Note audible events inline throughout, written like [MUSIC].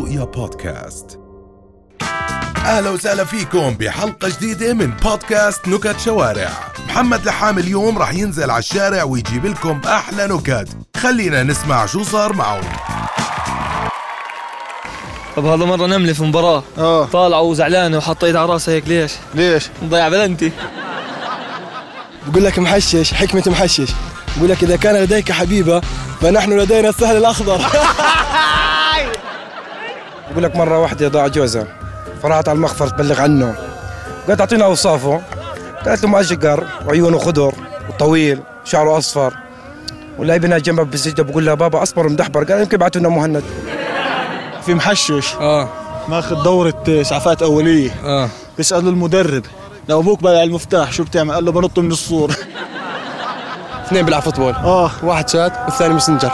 رؤيا بودكاست. أهلا وسهلا فيكم بحلقة جديدة من بودكاست نكت شوارع. محمد لحام اليوم راح ينزل على الشارع ويجيب لكم أحلى نكت. خلينا نسمع شو صار معه طب هذا مرة نملة في مباراة. آه. طالعة وزعلانة وحطيت على راسها هيك ليش؟ ليش؟ مضيع بلنتي. بقول لك محشش حكمة محشش. بقول لك إذا كان لديك حبيبة فنحن لدينا السهل الأخضر. [LAUGHS] بقول لك مرة واحدة ضاع جوزها. فرحت على المخفر تبلغ عنه. قالت أعطينا أوصافه. قالت له معجقر وعيونه خضر وطويل شعره أصفر. ولاعبنا جنبها بالسجدة بقول لها بابا أصفر ومدحبر. قال يمكن بعتوا لنا مهند. في محشش. آه. ماخذ دورة اسعافات أولية. آه. بيسأل المدرب. لو أبوك بايع المفتاح. شو بتعمل؟ قال له بنط من السور [LAUGHS] اثنين بيلعب football. آه. واحد شات والثاني messenger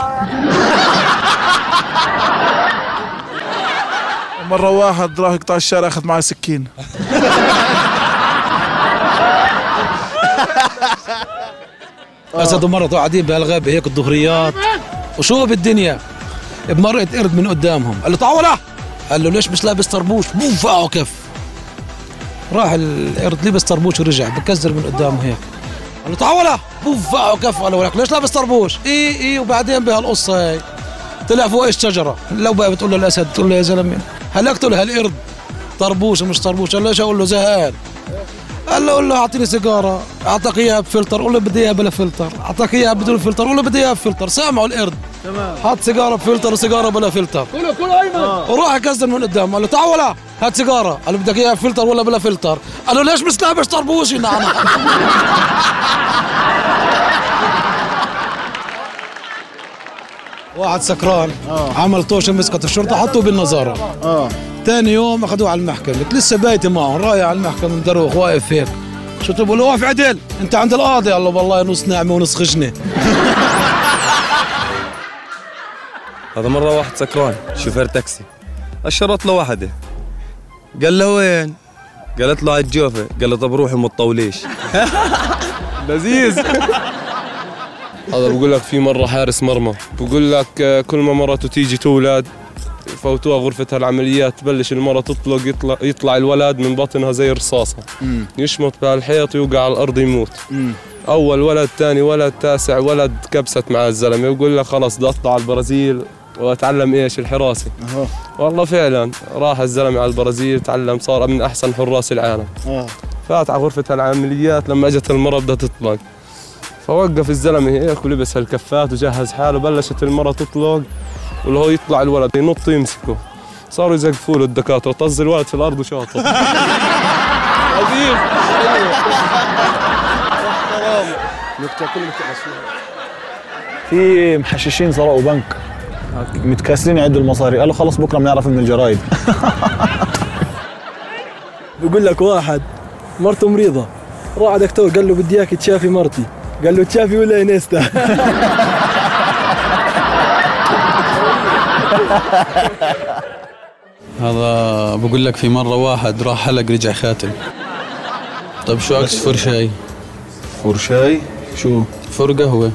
مرة واحد راح يقطع الشارع أخذ معه سكين. [LAUGHS] أسد ومرته قاعدين بهالغابه هيك الظهريات. وشو بالدنيا؟ بمرقت قرد من قدامهم. قال له تعالوا قال له ليش مش لابس طربوش؟ فقعه كف. راح القرد لبس طربوش ورجع بكزر من قدامه هيك. قال له بوم فقعه كف. قال له ليش لابس طربوش؟ إي إي وبعدين بهالقصة هاي طلع فوق الشجره لو بقى بتقول له الأسد تقول له يا زلمة هلكت له هالقرد طربوش ومش طربوش قال له ليش أقول له؟ زهقان. قال له قول له أعطيني سيجارة أعطاك إياها بفلتر قول له بدي إياها بلا فلتر أعطاك إياها بدون فلتر قول له بدي إياها بفلتر. سامعوا القرد. تمام. حط سيجارة بفلتر وسيجارة بلا فلتر. كله كله أيمن. وراح يكزر من قدام قال له تعال ولا هات سيجارة. قال له بدك إياها بفلتر ولا بلا فلتر. قال له ليش مش لابس طربوش نعم [LAUGHS] واحد سكران عمل طوشة مسكت الشرطة حطوه بالنظارة. آه. ثاني يوم أخذوه على المحكمة. قلت لسه بايته معه رايح على المحكمة مدروخ واقف هيك. شو تقول له واقف عدل؟ أنت عند القاضي؟ قال له والله نص نعمة ونص خجنة. [LAUGHS] هذا مرة واحد سكران شوفير تاكسي. أشرت له واحدة قال له وين؟ قالت له على الجوفة. قال له طب روحي ما تطوليش [LAUGHS] [LAUGHS] لذيذ. هذا بقول لك في مرة حارس مرمى. بقول لك آه، كل ما مرته تيجي تولد فوتوها غرفة العمليات تبلش المرة تطلق يطلع, يطلع الولد من بطنها زي الرصاصة يشمط بهالحيط ويوقع على الأرض يموت. أول ولد ثاني ولد تاسع ولد كبست مع الزلمة. ويقول لك خلص بدي أطلع على البرازيل وأتعلم إيش؟ الحراسة. والله فعلا راح الزلمة على البرازيل تعلم صار من أحسن حراس العالم. آه. فات على غرفة العمليات لما أجت المرة بدها تطلق. فوقف الزلمة هيك ولبس هالكفات وجهز حاله بلشت المرة تطلق واللي هو يطلع الولد ينط يمسكه صاروا يزقفوا له الدكاترة طز الولد في الأرض وشاطه. [LAUGHS] عظيم. في محششين سرقوا بنك. متكاسلين يعدوا المصاري. قالوا خلص بكرة بنعرف من الجرايد. بقول لك واحد مرته مريضة. راح على دكتور قال له بدي إياك تشافي مرتي. قال له تشافي ولا انيستا هذا بقول لك في مرة واحد راح حلق رجع خاتم. طيب شو عكس فرشاي؟ فرشاي؟ شو؟ فر قهوة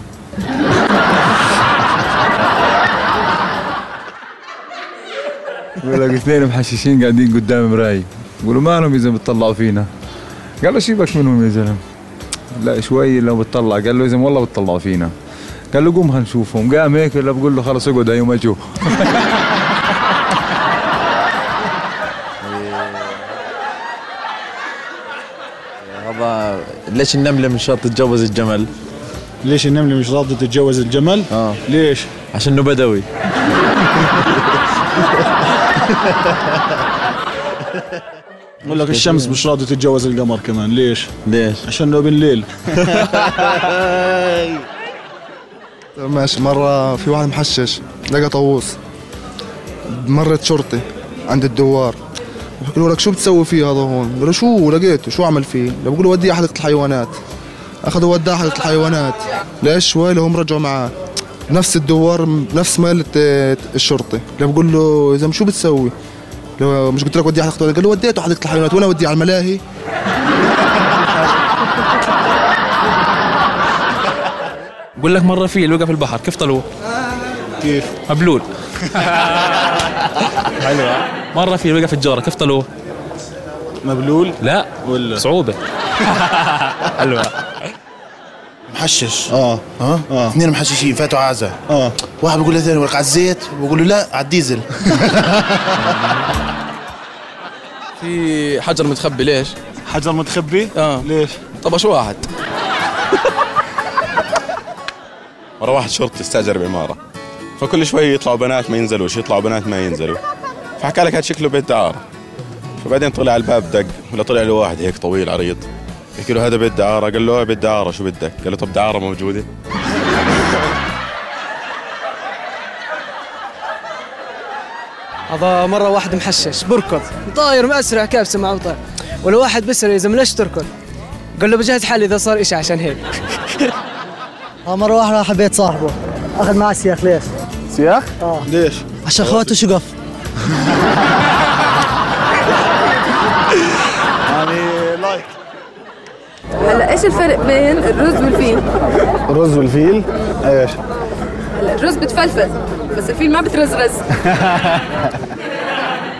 بقول لك اثنين محششين قاعدين قدام مراي بقولوا مالهم إذا بتطلعوا فينا. قال له سيبك منهم يا زلمة. لا شوي لو بتطلع قال له إذا والله بتطلعوا فينا قال له قوم هنشوفهم قام هيك ولا بقول له خلص اقعد يوم أجوا [LAUGHS] هذا ليش النملة مش راضية تتجوز الجمل؟ ليش النملة مش راضية تتجوز الجمل؟ آه ليش؟ عشانه بدوي [LAUGHS] بقول لك الشمس مش راضية تتجوز القمر كمان ليش؟ ليش؟ عشانه بالليل. [LAUGHS] ماشي. مرة في واحد محشش لقى طاووس مرت شرطي عند الدوار. بيقولوا لك شو بتسوي فيه هذا هون؟ قال له شو؟ لقيته. شو عمل فيه؟ بقول له وديه حديقة الحيوانات. أخذوا وداه حديقة الحيوانات. ليش؟ شوي لهم رجعوا معاه. نفس الدوار نفس مالة آه، الشرطي. بقول له إذا شو بتسوي؟ مش قلت لك وديه حديقة الحيوانات؟ قال له وديته حديقة الحيوانات وأنا وديه على الملاهي بقول لك مرة فيل وقف في البحر كيف طلوه؟ كيف؟ مبلول [LAUGHS] حلوة مرة في وقف الجارة كيف طلوه؟ مبلول؟ لا ولا صعوبة [LAUGHS] حلوة محشش. آه. ها؟ آه. اثنين محششين فاتوا عازة آه. واحد بيقول للثاني ولك على الزيت بقول له لا على الديزل. [LAUGHS] في حجر متخبي ليش؟ حجر متخبي؟ آه. ليش؟ طبش واحد؟ [LAUGHS] مرة واحد شرطي استأجر بعمارة. فكل شوي يطلعوا بنات ما ينزلوش يطلعوا بنات ما ينزلوا. فحكى لك هاد شكله بيت دعارة فبعدين طلع الباب دق ولا طلع له واحد هيك طويل عريض. يحكي له هذا بيت دعارة قال له "آه، بيت دعارة شو بدك؟ قال له طب دعارة موجودة. هذا مرة واحد محشش. بركض. طاير مسرع كابسة مع طاير ولا واحد بيسأل يا زلمة ليش تركض؟ قال له بجهز حالي إذا صار إشي عشان هيك. [LAUGHS] مرة واحدة راح بيت صاحبه. أخذ معاه سياخ. ليش؟ سياخ؟ آه. ليش؟ عشان خواته شقف [LAUGHS] يعني like هلا إيش الفرق بين الرز والفيل؟ الرز والفيل؟ إيش؟ هلا الرز بتفلفل بس الفيل ما بترزرز. [LAUGHS]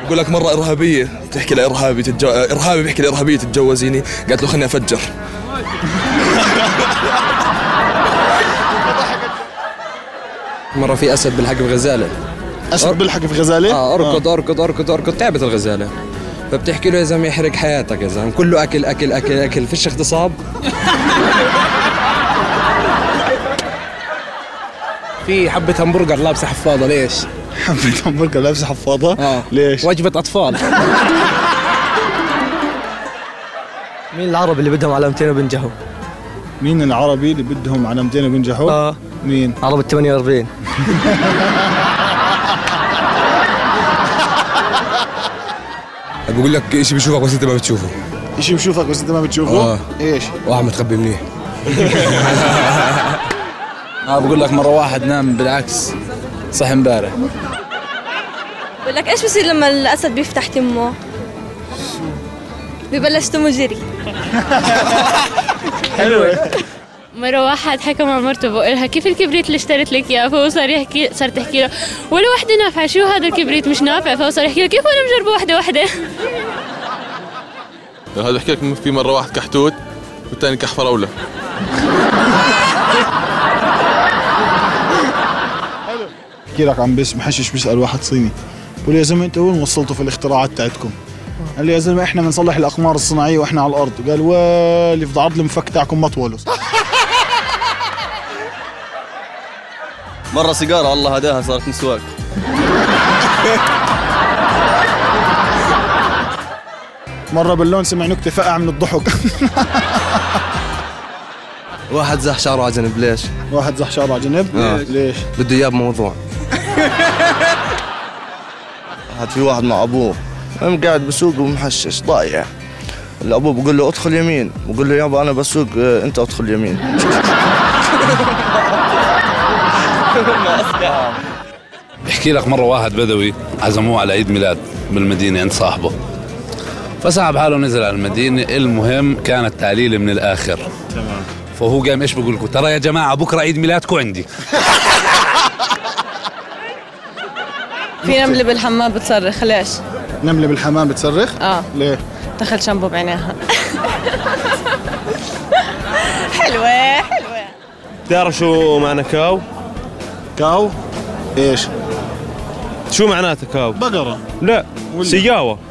بقول لك مرة إرهابية تحكي لإرهابي تتجو... إرهابي بيحكي لإرهابية تتجوزيني. قالت له خليني أفجر. [LAUGHS] مرة في أسد بالحق بغزالة أسد بالحق في غزالة؟ آه. أركض أركض أركض أركض تعبت الغزالة. فبتحكي له يا زلمة يحرق حياتك يا زلمة كله أكل أكل أكل أكل فيش اغتصاب [LAUGHS] في حبة همبرجر لابسة حفاضة ليش؟ حبة همبرجر لابسة حفاضة؟ آه ليش؟ وجبة أطفال مين العرب اللي بدهم علامتين وبنجحوا؟ مين العربي اللي بدهم علامتين وبينجحوا؟ آه مين؟ عرب ال 48 بقول لك شيء بيشوفك بس أنت ما بتشوفه شيء بشوفك بس أنت ما بتشوفه؟ آه. إيش؟ واحد متخبي منيح [LAUGHS] آه بقول لك مرة واحد نام بالعكس صح امبارح بقول لك إيش بصير لما الأسد بيفتح تمه؟ ببلش تمه جري حلوة [LAUGHS] مرة واحد حكى مع مرته بقول لها كيف الكبريت اللي اشتريت لك اياه فهو صار يحكي صار تحكي له ولا وحدة نافعة شو هذا الكبريت؟ مش نافع. فهو صار يحكي له كيف أنا مجربة وحدة وحدة؟ [LAUGHS] هذا بحكي لك في مرة واحد كحتوت والثاني كح فراولة احكي لك عم بس محشش بيسأل واحد صيني بقول يا زلمة أنتوا وين وصلتوا في الاختراعات تاعتكم؟ قال لي يا زلمة إحنا بنصلح الأقمار الصناعية وإحنا على الأرض. قال واللي في عرض المفك تاعكم مطوله مرة سيجارة الله هداها صارت مسواك. مرة باللون سمع نكتة فقع من الضحك. [LAUGHS] واحد زح شعره على جنب ليش؟ واحد زح شعره على جنب. آه. ليش؟ بده إياه بموضوع. [LAUGHS] واحد في واحد مع أبوه. قام قاعد بسوق ومحشش ضايع. الابو بقول له أدخل يمين. بقول له يابا أنا بسوق آه، أنت أدخل يمين. [LAUGHS] [LAUGHS] بحكي لك مرة واحد بدوي عزموه على عيد ميلاد بالمدينة عند صاحبه فسحب حاله نزل على المدينة المهم كان التعليل من الآخر تمام فهو قام إيش بقول لكم ترى يا جماعة بكرة عيد ميلادكم عندي [LAUGHS] في نملة بالحمام بتصرخ ليش؟ نملة بالحمام بتصرخ؟ آه ليه؟ دخل شامبو بعينيها [LAUGHS] حلوة حلوة تعرف شو معنى كاو؟ كاو؟ إيش؟ شو معناته كاو؟ بقرة لا سياوة [LAUGHS]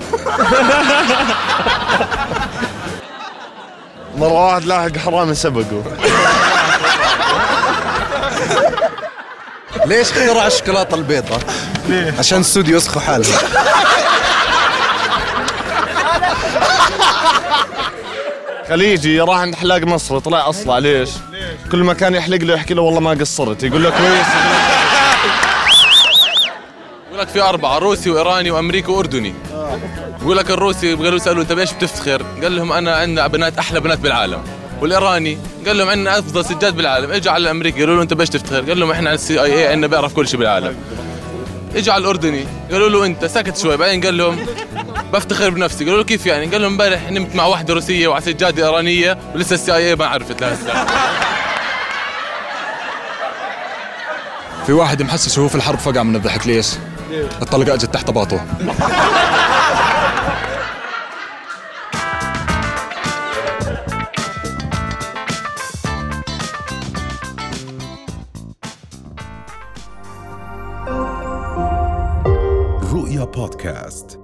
مرة واحد لاحق حرامي سبقه ليش اخترع الشوكولاتة البيضاء؟ ليه؟ عشان الاستوديو يسخوا حالهم [LAUGHS] خليجي راح عند حلاق مصري طلع أصلع ليش؟ كل ما كان يحلق له يحكي له والله ما قصرت. يقول له كويس. بقول لك في أربعة روسي وإيراني وأمريكي وأردني. بقول لك الروسي قالوا سألوا أنت بإيش بتفتخر؟ قال لهم أنا عندنا بنات أحلى بنات بالعالم. والإيراني قال لهم عندنا أفضل سجاد بالعالم. اجوا على الأمريكي قالوا له أنت بإيش تفتخر؟ قال لهم إحنا على ال CIA عندنا بيعرف كل شيء بالعالم. اجوا على الأردني قالوا له أنت سكت شوي. بعدين قال لهم بفتخر بنفسي. قالوا له كيف يعني؟ قال لهم امبارح نمت مع واحدة روسية وعلى سجاده إيرانية ولسه ال CIA ما عرفت لهسه [LAUGHS] في واحد محسس وهو في الحرب فقع من الضحك ليش؟ الطلقة إجت تحت باطه. [LAUGHS] رؤيا بودكاست.